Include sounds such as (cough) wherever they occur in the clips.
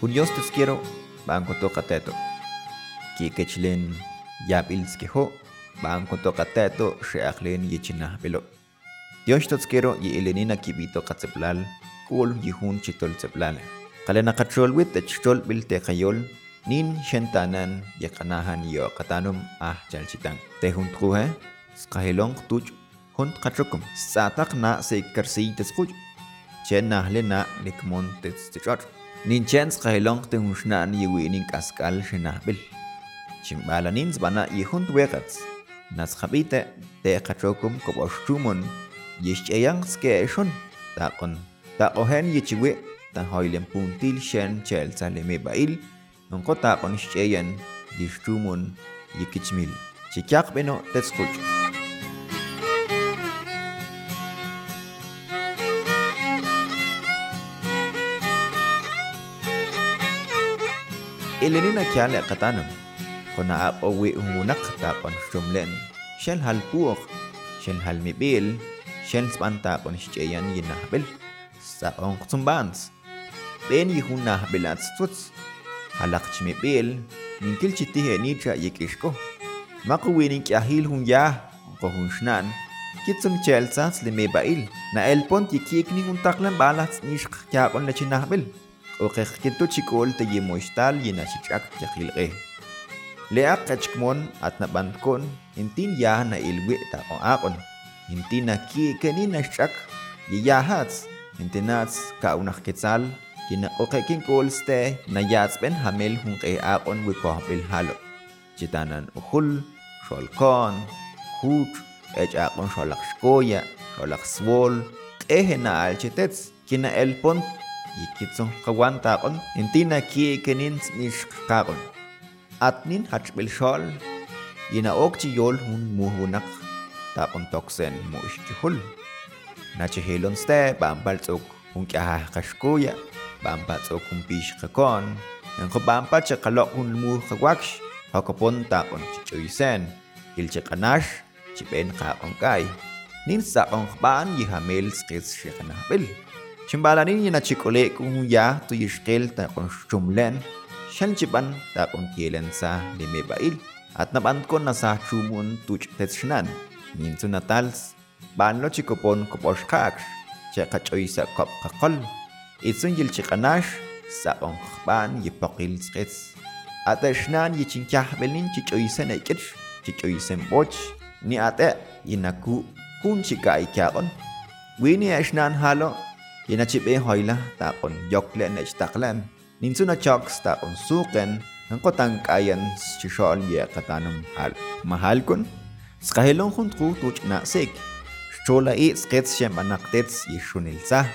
Junios quiero banco toca teto. Kikechlen yabilskeho banco toca teto sheaklen yichinah belo. Dios quiero y elenina kibito katzeplal kul yihun chitol tzeplale. Kale nakacholwit techol bil tekayol nin shentanan yakanahan yo katanum ah chalchitang. Tehun truhe skahilong tuj hunt kachukum. Satak na se karsi teskuj. Chen nahle na nikmon testichot. Ninchen skahelong teng ushnan yiwi nin kaskal shinahbil. Chimbalanin zbana yihunt wegats. Nas habite te katrokum koboshtumon. Yishayang ske shun. Takon. Takohen yichiwi. Ta hoilen puntil shen chel saleme bail. Nonko takon shayan yishtumon yikichmil. Chikyak beno tetskochu. Ilanina kiale katanam. Kona apo wi humunak tapon shumlen. Shel halpuok. Shen halmibil. Shel spantapon shichayan yinahbel. Sa onk tumbans. Ben yihunah bilats tuts. Halakchmibil. Ninkil chitihe nitra yikishko. Maku winin kya hil hun yah. Kohun shnan. kitsum chelsats le mebail na elpont yikik ni hun taklan balas nishq kyaqon le chinahbel o qeqchetu chikol tiyimoxtal yinaxich'ak yaqilq'ej le aq qachkmon atnab'ankon intin yaj na ilwi' taq'on aq'on intin aki'keni naxch'ak yiyajatz intinatz ka'unaj quetzal kinaqoqe'kin koolste nayatzb'en jamel jun q'ej aq'on wikojb'il jalo' chitanan ujul xolkon juch ech aq'on xolaj xkoya xolaj swol q'ej na'al chetetz kina'el pont ikitzonkawan taakon intina ki'ikenin s'nixkakon atnin jachb'ilxol yina ok chiyol jun muhwunaq taakon toksen mu'ixchijul nachijilon ste panpal tz'uk jun k'yajaj qaxkuya panpa tz'uk jun pixqakon enjopanpa chaqaloq jun lmuujqawakx jokopon taakon chich'uysen ilchaqanax chib'en qaaqon k'ay nin saqonqb'an yijameel sqis xiqanajb'il Chimbalarin y nachicole con ya tu yishkel ta con chumlen, shan chipan ta con kielen sa de me bail, at napan con nasa chumun tuch tetchnan, mintu natals, ban lo chicopon koposhkak, chakachoy sa kop kakol, itsun yil chikanash, sa on kban yipokil skets. Atashnan yichinkyah belin chichoysen ekich, chichoysen boch, ni ate yinaku kun chikaikyaon. Wini e ashnan halo Yena chipe hoila ta on yoklen echtaklan. Ninsuna choks ta on suken. Nangkotang kayan chishol ye katanam al. Mahal kun. Skahilon kun tru tuch na sik. Chola i skets shem anaktets yishunilsa.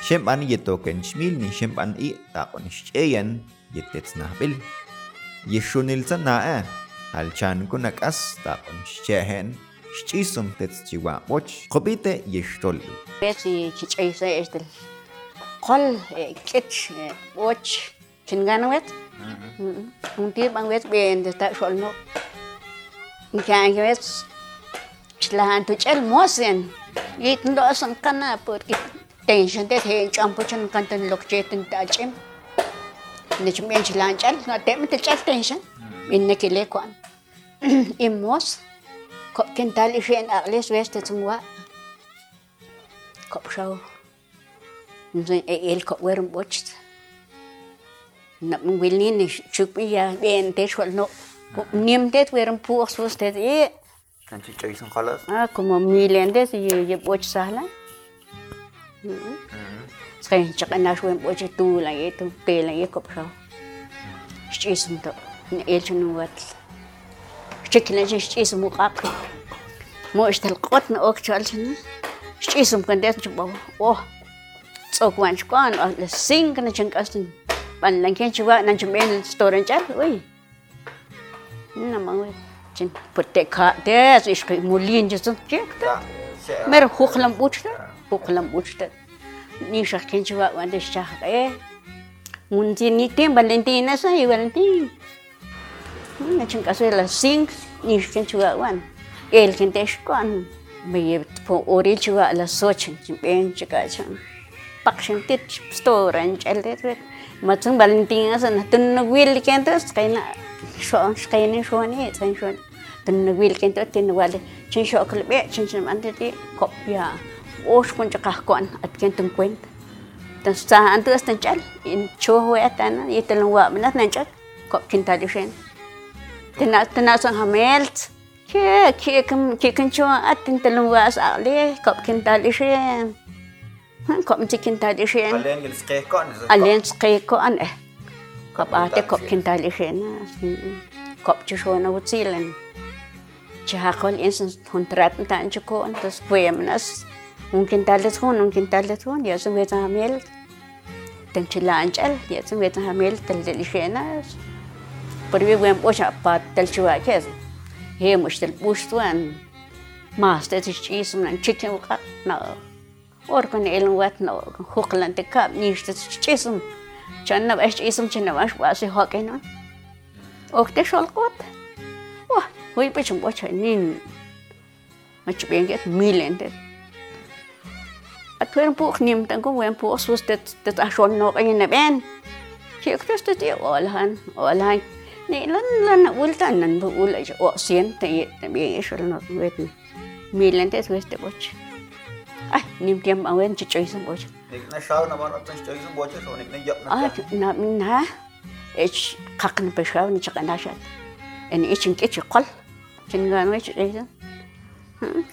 Shem an yetoken shmil ni shem an i ta on sheyan yetets nahbil. Yishunilsa na eh. Alchan kunakas ta on shehen. xch'ison tetzichiuamoch qopite yextol es chich'isa extel qol k'ich och chingan wet juntir ban wet bien ta xolno kan chlahan tu ch'el mosen it ndosan kana porque tension det he champo chan kantan lokcheten ta ch'im nechmien chlan ch'el no tem te tension mhm. inne kile kwan (clears throat) imos có kiến ta lý hiện ở lý vest từ trung quốc có sâu rồi el có quên bớt nằm quên lên chụp bây giờ bên tết xuân nọ niêm tết quên phu xuống tết ấy nên chị chơi xong color à como mi lên tết gì gì bớt sao lá Sekarang cakap nak suruh buat tu lagi tu, pe lagi kop sah. Isteri sempat, ni el senuat. شكنا شيس مقاك مو اشتلقتنا اوكتشالشنا شيس مكندات شبابا اوه سوق وانش كان السين كنا شنكاستن بان لنكين شبا نانشمين ستورن جال وي نما وي جن بتكا داس إيش مولين جسن جيكتا مر خوخلم بوشتا خوخلم بوشتا نيشا كين شبا واندش شاخ إيه ونتي نيتين بالنتين نسا يوالنتين Nachin cazuela zinc, nishkin chugawan. El gente shkuan. Me llevó por ori chuga a las ocho, bien chicachan. Pakshin tit, stora, enchelet. Matsun Valentín, asan, tun no will kentos, kaina, shon, shkaini shoni, san shon. Tun no will kentos, tin wale, chin shokle, chin chin antiti, copia. Osh kun chakakon, at kentun cuenta. Entonces, antes de estar en chal, en chojo, y te lo guapo, no, no, no, no, no, no, shen tena tena sang hamelt ke ke kem ke kan cho at tin te lo wa sa le kop kinta di shen kop ti kinta di shen Alen gil kon. Alin skay ko an eh. Kop ate kop kintali siya na. Kop siya na wutsilan. Siya hakol insan kontrat na taan siya ko. Tapos puya manas. Un kintalit ko, un kintalit ko. Diya sa weta hamil. Tan siya lanchal. Diya sa weta hamil. Talili siya na. Pero vi buen po siya pa tal siya kes. He mo siya pustuan. Mas te siya isam ng chicken waka na orkon elon wat no huklan te kap ni sta chisum channa bash isum channa bash wasi hoken no ok te shol kot wa hui pe chum bocha nin mach ben get milen te at wen pu nim tan ko wen pu sus te te ta shon no kan ne ben chi kriste te olhan olhan ni lan lan ultan nan bu ulai o sien te te be shol no wet milen te sus te bocha Ay, nim tiam awen ci coy sa bocha. Nik na shaw na man atas choy sa bocha so nik na yap na. Ah, na min ha. Ich kakn pe shaw ni chaka nashat. En ich in kichi qol. Chin gan we ci sa.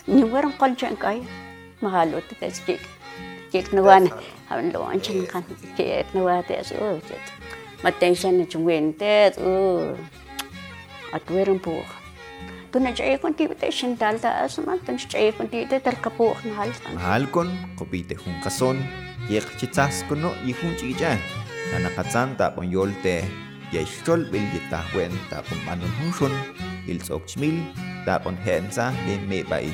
Ni waran qol chan kai. Mahalo te tes kik. Kik na wan. Hawan lo an chin kan. Kik na wa te so. Matay matensya na chungwentet u at werang po. Tu na chay kon ti te shin dal ta as man tan chay kon ti te tar kapo ng haltan halkon kopite hun kason. Yek chitas kono yihun chijan na nakatsanta pon yolte. Yestol bil yitahwen tapon manun hunshon ilsok chmil tapon hensa de mebain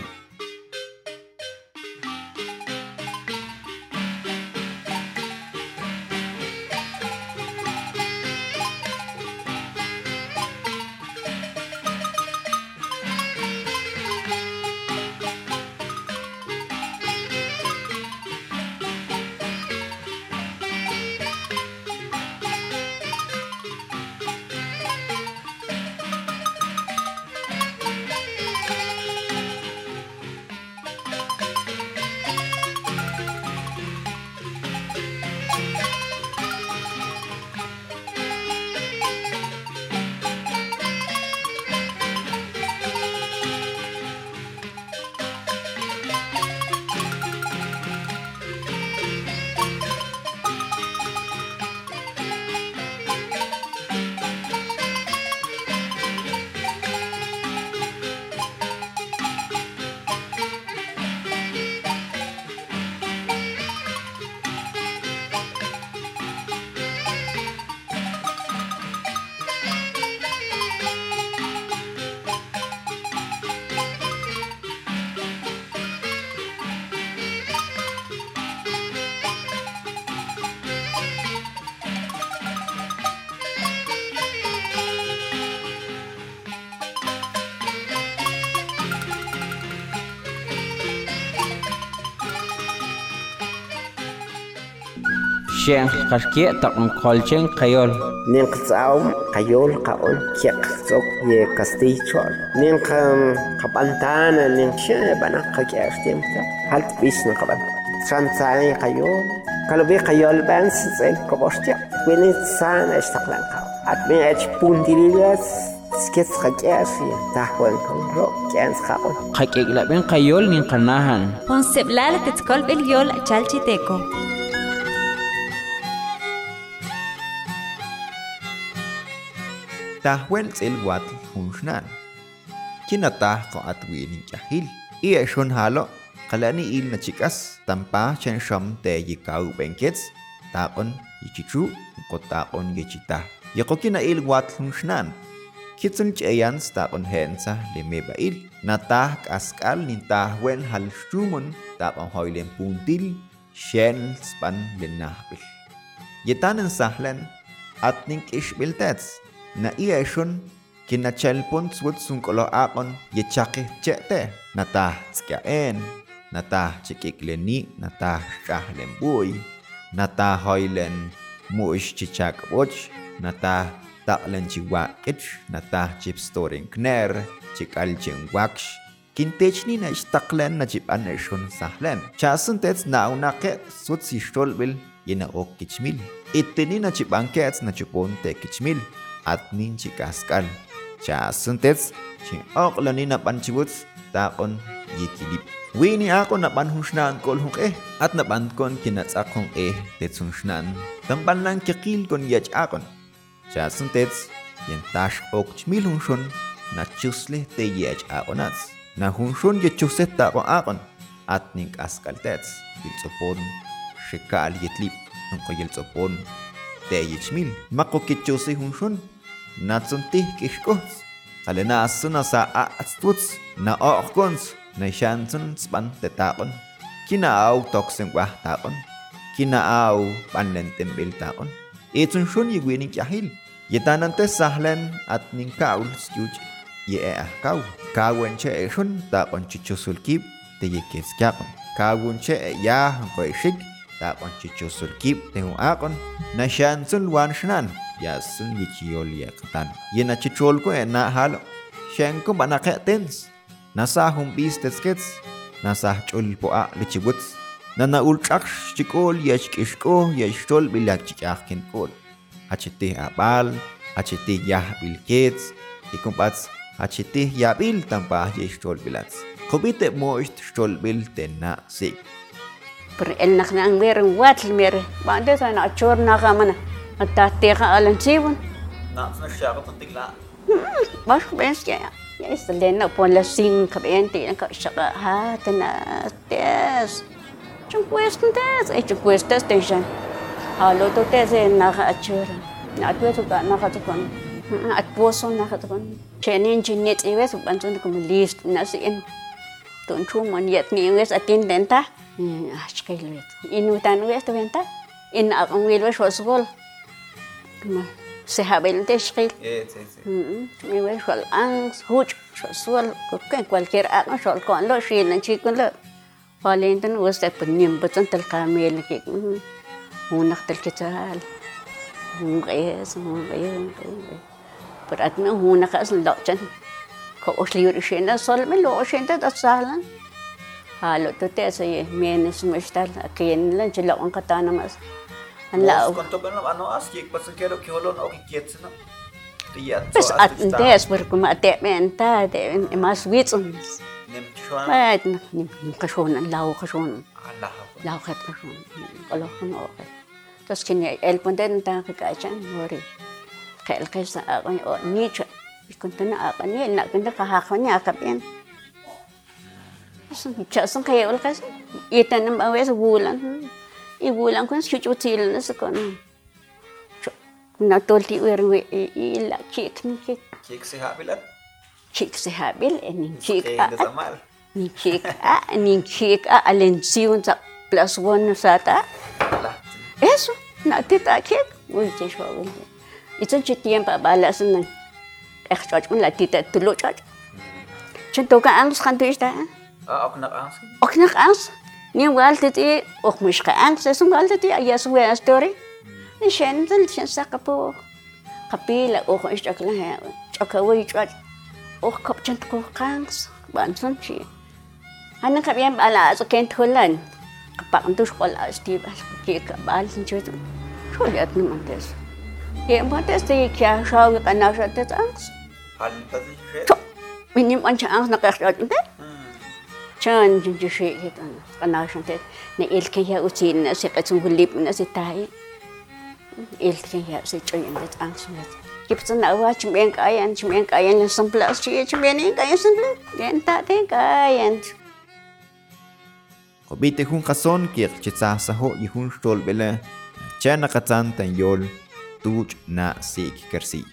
شين خشكي تقن قلشين قيول نين قصاو قيول قول كي قصوك يه قصدي شوال نين قم قبلتانا نين شين شابنا قكي اختيمتا هل تبيش نقبل شان تاني قيول قالوا بي قيول بان سيزيل كبوشتيا ويني تسان اشتقلان قاو أتمنى أتش بونديريلاس سكت خكاسي تحوان كنرو كانس خاقل خكيك لابين قيول نين قناهن ونسيب لالك تكل باليول تشالتي تيكو tsil wat hunshnan. Kinatah ko atwi ni kahil. Iya shon halo. Kalani il na chikas. Tampa chen shom te yikaw benkets. Takon yichichu. Ko takon yichita. Yako kina il wat hunshnan. Kitsun chayan takon hensa leme bail. Natah kaskal ni tahwen hal strumun. Takon hoylen puntil. Shen span linahbil. Yetanen sahlen. Atning ishbiltets. na ieshon kinachelpon tsutsung koloakon yechake chete natah tskaen natah chikikleni natah kahlembuy natah hoilen muish chichakboch natah taklen chiwakich natah chipstorin kner chikalchen waksh. Kintechni na istaklen na chipan eshon sahlen. Chasun tets naunake sutsistolbil yena ok kichmil. Itini na chipankets na chupon te kichmil. Atnin chikaskal chasun tets chin oqlani na panchibuts taqon yikilip Wini ako na panhusnaan kol hong eh. At na kon kinatsak hong eh tetsunshnan tampan lang kikil kon yach akon chasun tets yen tash ok chmil hunshon na chusle te yach akonats na hunshon ye chuset ta kon akon at ning askal tets biltsopon shikal yetlip ng koyeltsopon te yichmil mako kichuse hunshon na tsuntih kishkos alena asuna sa aatstuts na ookons na shansun span te taon kinaaw toksen wah taon kinaaw panen tembil taon itsun shun yigwinin kyahil yetanan te sahlen at ning kaul skjuj ye ah kaw kawen che e shun taon chichusul kip te yekes kyapon kawun che e ya ko tapan chichusul kib tehun akon na shan sul wan shnan ya sul gichiol yaktan ye na chichol ko na halo shan ko bana qetens na sa hum bistes kets na sa chul po a lichibuts na na ul chaksh chikol ya chikishko ya chol bilak chikakhin kol hachiti abal hachiti yah bilkets ikumpats hachiti yabil tampa ye chol bilats Kobite moist stolbil tena sik. پر ال نخ نانگیر وات المیر بعد سان أنا نخ منا اتا تیغ الان سیون نا سن شاغت تقلا باش بنس يا يستلنا بولا سين كبنتي انك شقا هاتنا تيس چون کوست تیز ای چون کوست تیشن حالا تو تیز نخ اچور ناتوی تو نخ تو کن اتبوسو نخ تو کن چنین جنیت ایوه تو بانتون کم لیست نسی ان تون چون من یت نیویس اتین دنتا ашкайлвит инутанвиат вента ин акъвилваш васгол сехабелте ашкил иwe xol'an juch xolsuol kuken cualquier ak'on xolkonlo xilanchikunlo qolintan wuste pues nimpatsan talqamilnki unaq talkitsal unq'es unq'e unq'e unq'e per akna unaqas lo'chan ko'oxliurixinta solmen lo'oxinta tasalan halo to te sa ye mienes mo estar aquí en la chila wan kata na mas an la con to ben ano as ye pas quiero que holo no que quieres no Pues antes, porque me atenta, más witzens. Нет, кашон, лау кашон. Лау хэт кашон. Олохон оохэ. Тос кини эл пунден та качан мори. Кэл кэса агон о ничо. Икунтана агон не на кэнда кахахоня акапен. Chasun kaya ul kas itan nam awes wulan. I wulan kun shuch util nas kon. Na tolti wer we i la chik ni chik. Chik se habilan chik se habil eh, en chik a ni chik a ni chik a alensiun sa plus one sata eso na tita chik. Un che shogun itun chi tiempo balas na. Ech chach un la tita tulu chach Ich mm. toka anus khantu ista eh? أقنق أنس أقنق أنس نيم غالتتي أخ مش أنس اسم غالتتي أيا سوي أستوري نشان ذل شان ساقبو قبيلة أخ إيش أكلها أكوي جوال أخ كبتن تكو قانس بانسون شي أنا كبيان بالا أزكين تولان قبقن دوش قول أستيب أسكي كبال سنجوتو شو لأت نمانتس يا مهندس تيجي شاوي قناشة تتأنس هل بذي خير؟ شو من يوم أنشأ أنس نقاش أنت chan ju ju she ke kan kana shante ne el ke ya uti na se patun gulip na se tai el ke ya se choy en det ang sunat kip tsan awa chim en kai an chim en kai an sam plus chi chim en kai sam plus den ta te kai an Obite hun kason kiek chitsa saho y hun stol bele. Chana katsan tan yol tuch na sik kersi.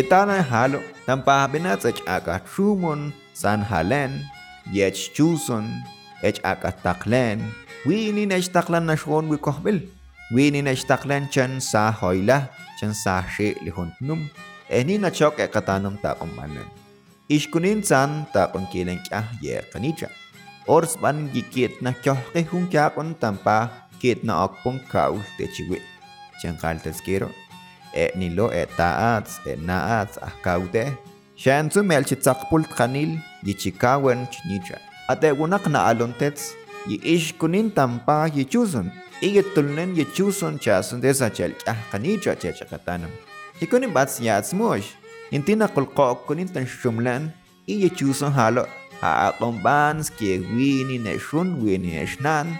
Gitana halo tampa benatsa aka trumon san halen yech chuson ech aka taklen winin nech taklan nashon wi kohbel wini nech taklan chen sa hoila chan sa she lihon num eni na chok e katanum ta kumanen ishkunin san takon kilen kya ye kanicha ors ban gikit na kyoh hun kya kun tampa kit na okpon kaus te chiwi chen kaltes e nilo e ta'atz e na'atz ajkawte ah xantzumel chitzaqpul tqanil yichikawen chinicha ate wunaq na'alontetz yi'ixkunin tampaj yichuson iyetulnen yichuson chason desachel k'ajqanicha chechaqatanam yikunin batz yatzmuox intina qolqo'kunin tan xumlan iyichuson jalo. Ja'aqonbans kiewini nexun wini exnan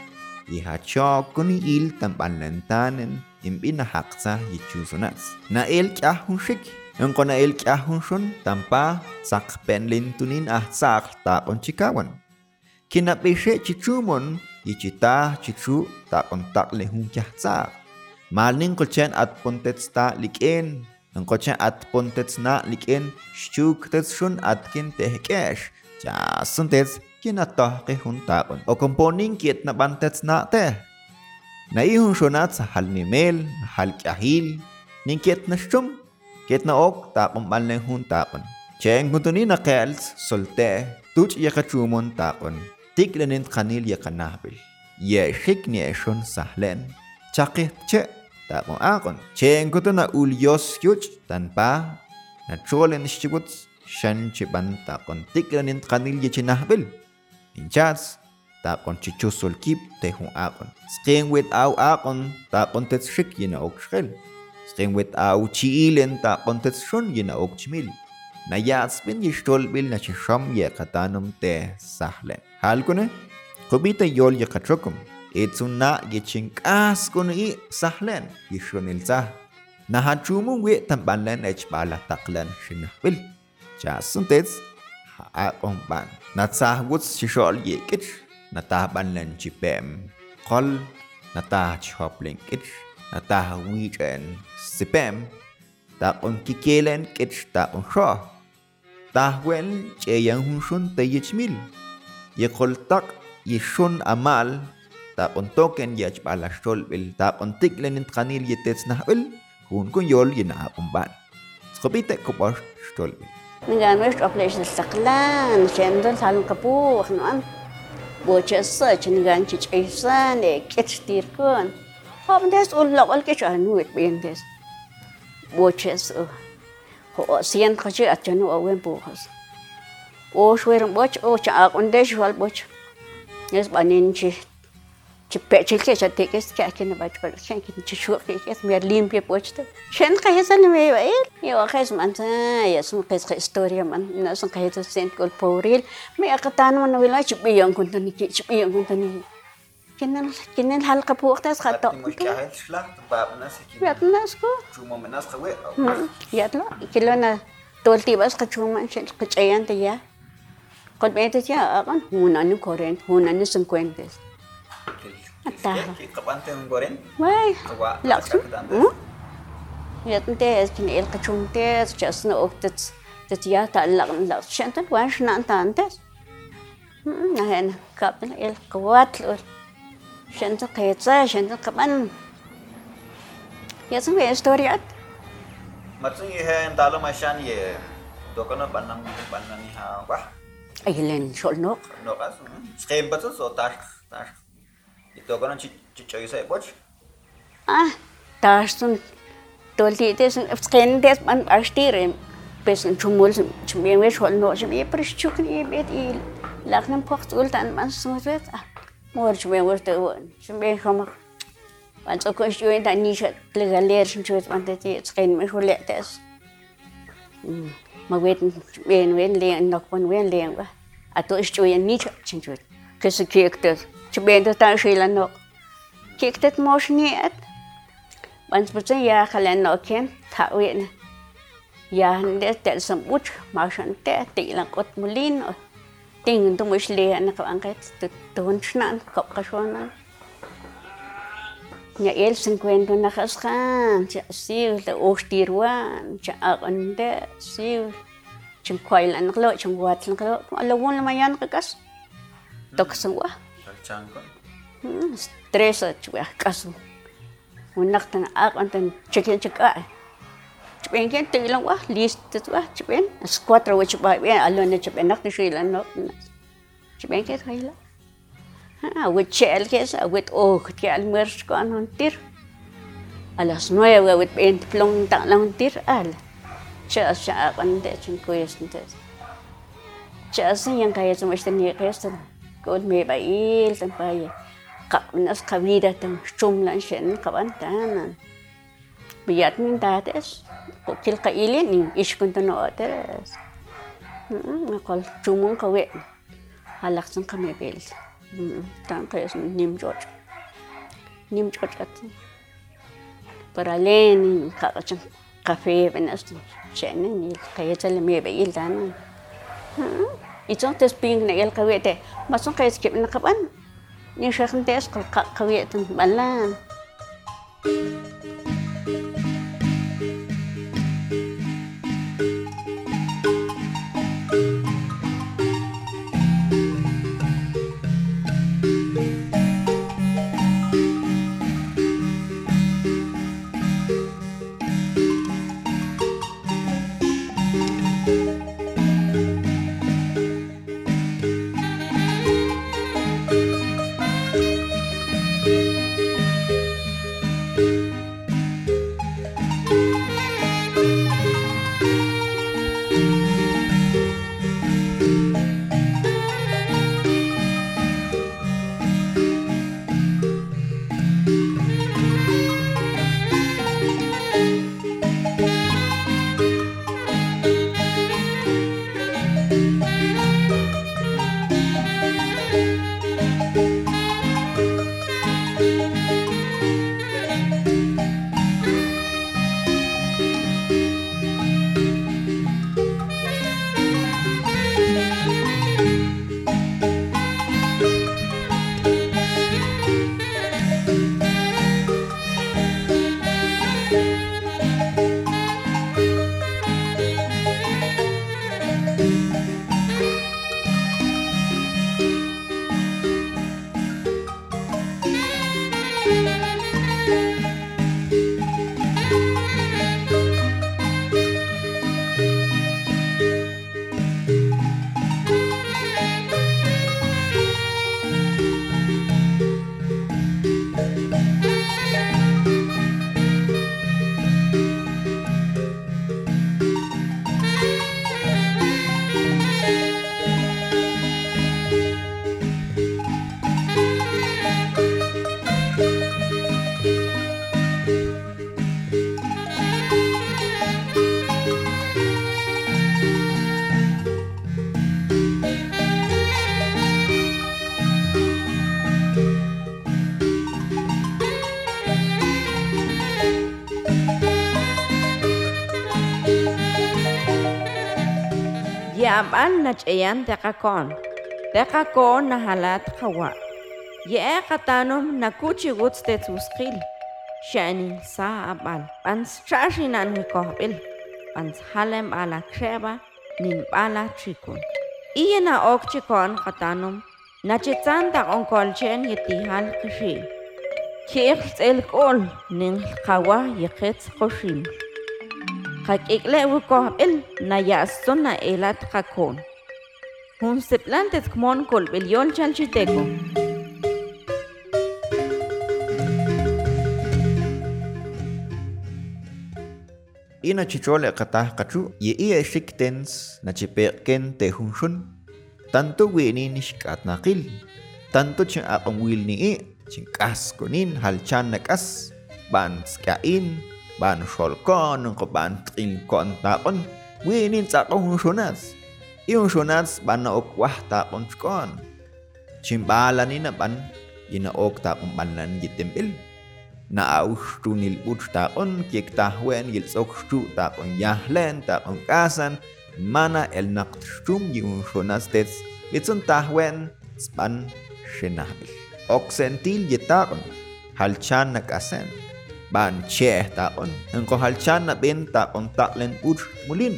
yihachokuni il tampanlantanen Imbina haksa yi chusunats. Na el kah hun shik. Ang kona el kyahon shon tampa sak penlin ah sak ta on chikawan. Kinapeshe chichumon ichita chichu ta on tak le hun kyah sak. Malning kochen at pontets ta liken. Ang kochen at pontets na liken shuk tets shun at kin tehkesh. Ja suntets kinatoh ke hun ta on. O komponing kiet na bantets na Naihun xonatsa hal nimel, hal kahil, nin kiet nashtum, kiet na ok tapon mal na hun tapon. Chen kuntuni na kels, solte, tuch yakachumon tapon, Tik lenin kanil yakanahbil. Ye shik ni eshon sahlen. Chakih che, tapon akon. Chen kuntuna ulyos yuch, tan pa, na cholen shibuts, shan chiban tapon, Tik lenin kanil yachinahbil. Ninchats, taqon chichusol kip te hun aqon sqen wet aw aqon taqon tetshik yina ok shqel sqen without aw chiilen taqon tetshun yina ok chmil. Na yaatspin yishtol bil na chishom ye qatanum te sahlen. halkune qubita yol ye qatrokum na ye chinkas kun i sahlen yishronil sah na hachumun we tambanlan echbala taqlan shinahbil chasun tets aqon ban. Na tsahwuts chishol ye Na tahbanlen chipem. Kol na tah chopling kich. Na tah wichen sipem. Ta on kikelen kech ta sho ta wen che yang hun shun te yichmil ye kol tak ye shun amal. Ta token yach bala shol bil. Ta on tiklen in kanil ye tets na hun kun yol ye na on ban. Skobite ko ba shol bil. Ngan west operation saklan, chendol salun kapu, bochasa chingan chichaisan e ketchtirkon homdes ullawal ke chanuit bindes boches ho sien khache achanu awen bohas o shwer boch o cha akundesh wal boch. Es baninchi. chipechil ke chatekes ke akin bach par chen kin chishu ke kes mer limpie pochto chen ka hesan me el yo khas man sa ya sun qis qis historia man na sun ka hesan sent kol poril me aqtan man wila chipiyan kun tani ki chipiyan kun tani كنا كنا الحلقة بوقت ناس خطأ. يات ناس كو. شو ما من ناس خوي. يات لا كلنا تولتي بس قشو ما شن قشيان تيا. قد بيتي يا أقن هون أنا كورين هون أنا سنكوينتس. Ajá. طبعا تنقورين واي لا يتنتيز كن إلقى تشونتيز جاسنا أوكتت تتيا تعلق لا شنتن وانش نانتا انتس نهين كابن القوات الأول شنتن قيتزا شنتن كمان يتم يستوريات Matsun yi hen dalo ma shan ye dokono banang banang ha wah. Ay len shol nok. Nok asu. Skem batsu so tar tar ¿Y chicho chichoyos de poch? Ah, tarsun. Tolites, skentes, man, ashtirem. Pues en chumul, chumien, chumol, no, chumien, eh, pero chumien, eh, y eh, lagnan pochtul tan man sunret. Ah, mor chumien, wurte, chumien, como. Want ook als je in dat niet legaleert, want het is geen meer is. Maar Ma een wen leen, nog een wen leen. Het is je niet, dus ik kijk dat. No ken ta win. Ya nde tel sam but ma shan te ti lang kot mulin. Ting tu mush le na ka angkat. Tu tu snan kop ka shona. Ya él se encuentra en la jascan, ya sí, la ostiruan, ya agande, sí, chun kwailan klo, chun watlan klo, ala won la mayan kakas. chancon? Tres chuacas. Unactan acantan chiquen chica. Chipen quien te ilan wa, listo tu wa, chipen. Es cuatro wa chipa bien, alone chipen nak ni shilan no. Chipen que traila. Ah, wit chel que es, wit o que almuerzo con un tir. A las nueve wit veinte plong tan la un tir al. Chas cha acantan chincues entonces. Chas yang kaya semua istri ni kaya كون مي بعيل تنباي قبناس قبيدة تنشم لانشان قبان تانا بيات من تاتس وكل قيلين إيش كنت نواترس نقول شمون قوي هلا خصن قمي بيل تنقيس نيم جوج نيم جوج أتن برالين قاقشن قفي بناس شأنني قيتا لمي بعيل تانا George. Nim George at para len kakacang kafe benas chene ni kaya tala me yab'al nach'eyan taqakon taqakon najalal taqawa' ye'ej qatanom nakuchiwutz tetzwusqil xa'nin sa'ab'al p'antz cha'ax rinan wikojb'il p'antz jalem ala kxeba ninb'ala chikun iya na ok chikon qatanom nachetzan taq'onkolchen yetijal qixi' ki'l tz'el k'ol nin qawaj yiqetz qoxim Kakikle wukohbil na yason na elat kakon. Hun seplantes kmon kol bilyol chalchiteko. Ina chichole katah kachu ye ia shiktens na chipequen te hunshun. Tanto wini nishkat nakil. Tanto chin akong wil ni i chin kas kunin halchan na kas. Ban skain ban xolkon ko ban t'inkon taqon winin tsaqon xunas iun xunas ban ok wah taqon chkon chimbala nina ban ina ok taqon banan yitembil na aushtunil ut taqon kiek tahwen yil tsokshtu taqon yahlen taqon kasan. Mana el naqtshtum yun tets litzun tahwen span shenahbil oksentil yetaqon halchan nakasen ban che taon ang ko halchan na ben taon taklen uch mulin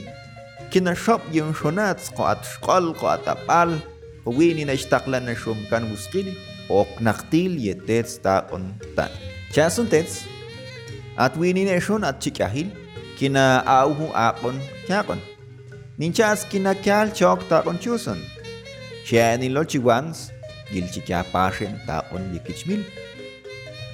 kina shop yung shonats ko at skol ko at apal Uwini na istaklan na shumkan muskili ok naktil yetets taon tan. Chasun tets at wini na shon at chikahil kina auhu akon kyakon. Ninchas kina kyal chok taon chuson. Siya nilo chiwans gil chikya pashen taon yikichmil.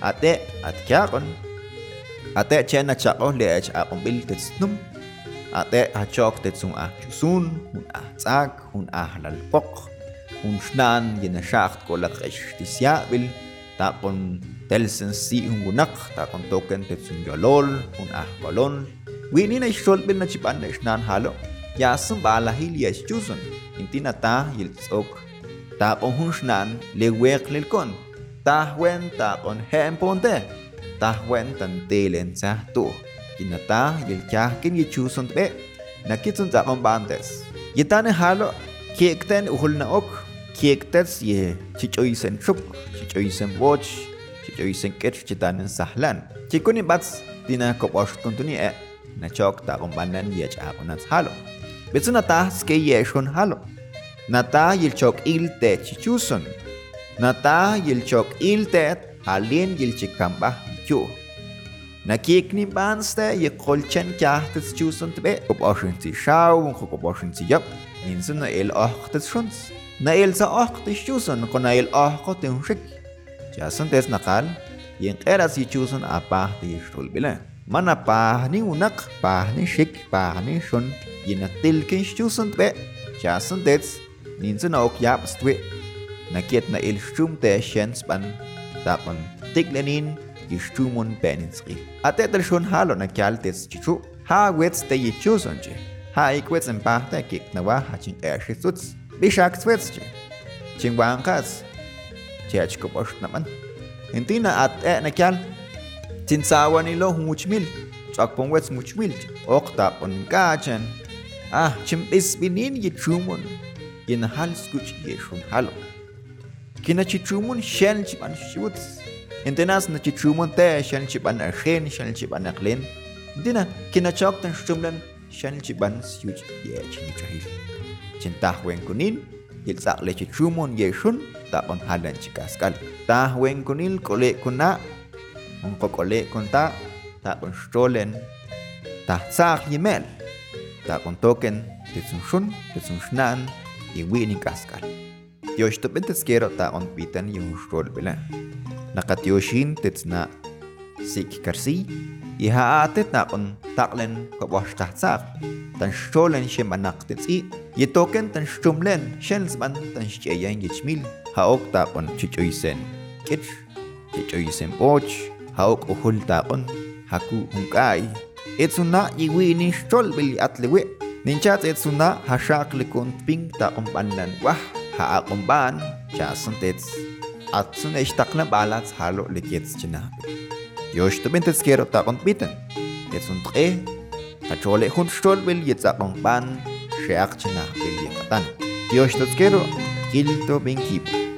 ate atkiaqon ate chen achaqoj li ech a aqombil tetznum ate achok tetzun ajchusun un ajtzak un ajlalpoq un xnan yenaxaxt kolak extisiabil taqon telsen si un gunak taqon token tetzun yolol un ajbolon winina ixxolbil nachipan exnan jalo yasun balahil yechchusun intinata yiltzok taqon hun xnan lewek lilkon Tahwen tapon hemponte. Tahwen tantelen sahtu. Kinata yelkahkin yichusun tbe. Nakitsun tapon bantes. Yetane halo kiekten uhulna ok. Kiektes ye chichoisen shuk, chichoisen boch, chichoisen ketch chitanen sahlan. Chikuni bats tina koposhtuntuni e. Nachok tapon banan yech aponats halo. Betsunata ske yeshon halo. Nata yelchok il te chichusun. nata yilchok iltet alien yilchikambaj yu nakikni banste yikolchen kyahtes chuson tbe opoxinti shaw opoxinti yop na el ohtes shuns na el sa ohtes chuson kon el ohkoten shik jason tes nakal yen eras yichuson apah de shulbila mana pahni unak pahni shik pahni shun yinatilken chuson tbe jason tes ninsun ok yap stwe накет на ильшум те шенспан тапан тикленин ишчумон пенинсри. Атетел шон хало на кялтец чичу, ха гвец те ечусонче, ха иквец эмпахта кик нава хачин эшицуц, бишак цвецче. Чингванкац, чечко пош наман. Интина ат э на кял, цинцаван ило хумучмил, чакпон гвец мучмил, октапон качен. А, чимпис бинин ечумон, ин хал скуч ешун хало. Halo kina chichumon shen chipan shuts Intenas na chichumon te shan chiban archen shan chiban aklen. Dina kinachok tan shumlan shan chiban syuch ye chinichahil. Cintah wen kunin il sak le chichumon ye shun ta on hadan chikaskal. Tah wen kunil kole kuna on ko kole kunta ta on stolen ta sak yemel. Ta on token tetsun shun tetsun shnan y wini kaskal. Yosh to bentes quiero ta on pitan yung stol bela. nakatioshin tetsna sik karsi ihaatet na on taklen kawash tahtsak tan stolen shem anak tetsi yetoken tan stumlen shens ban tan shcheyan gichmil haok ta on chichoisen kich chichoisen poch haok uhul ta on haku hungkai etsuna yiwini stol bil atlewe ninchat etsuna hashak lekon ping ta on pandan wah הערמב"ן, שהסנטץ, עצון השתכנה בעלץ הלו לקץ צ'נאבי. יוש תבין תזכיר אותה רון ביטן, יצון תחי, חדשו לחון שול בל יצא רמב"ן, שייך צ'נאבי יחתן. יוש תזכירו, קילטו בן קיבו.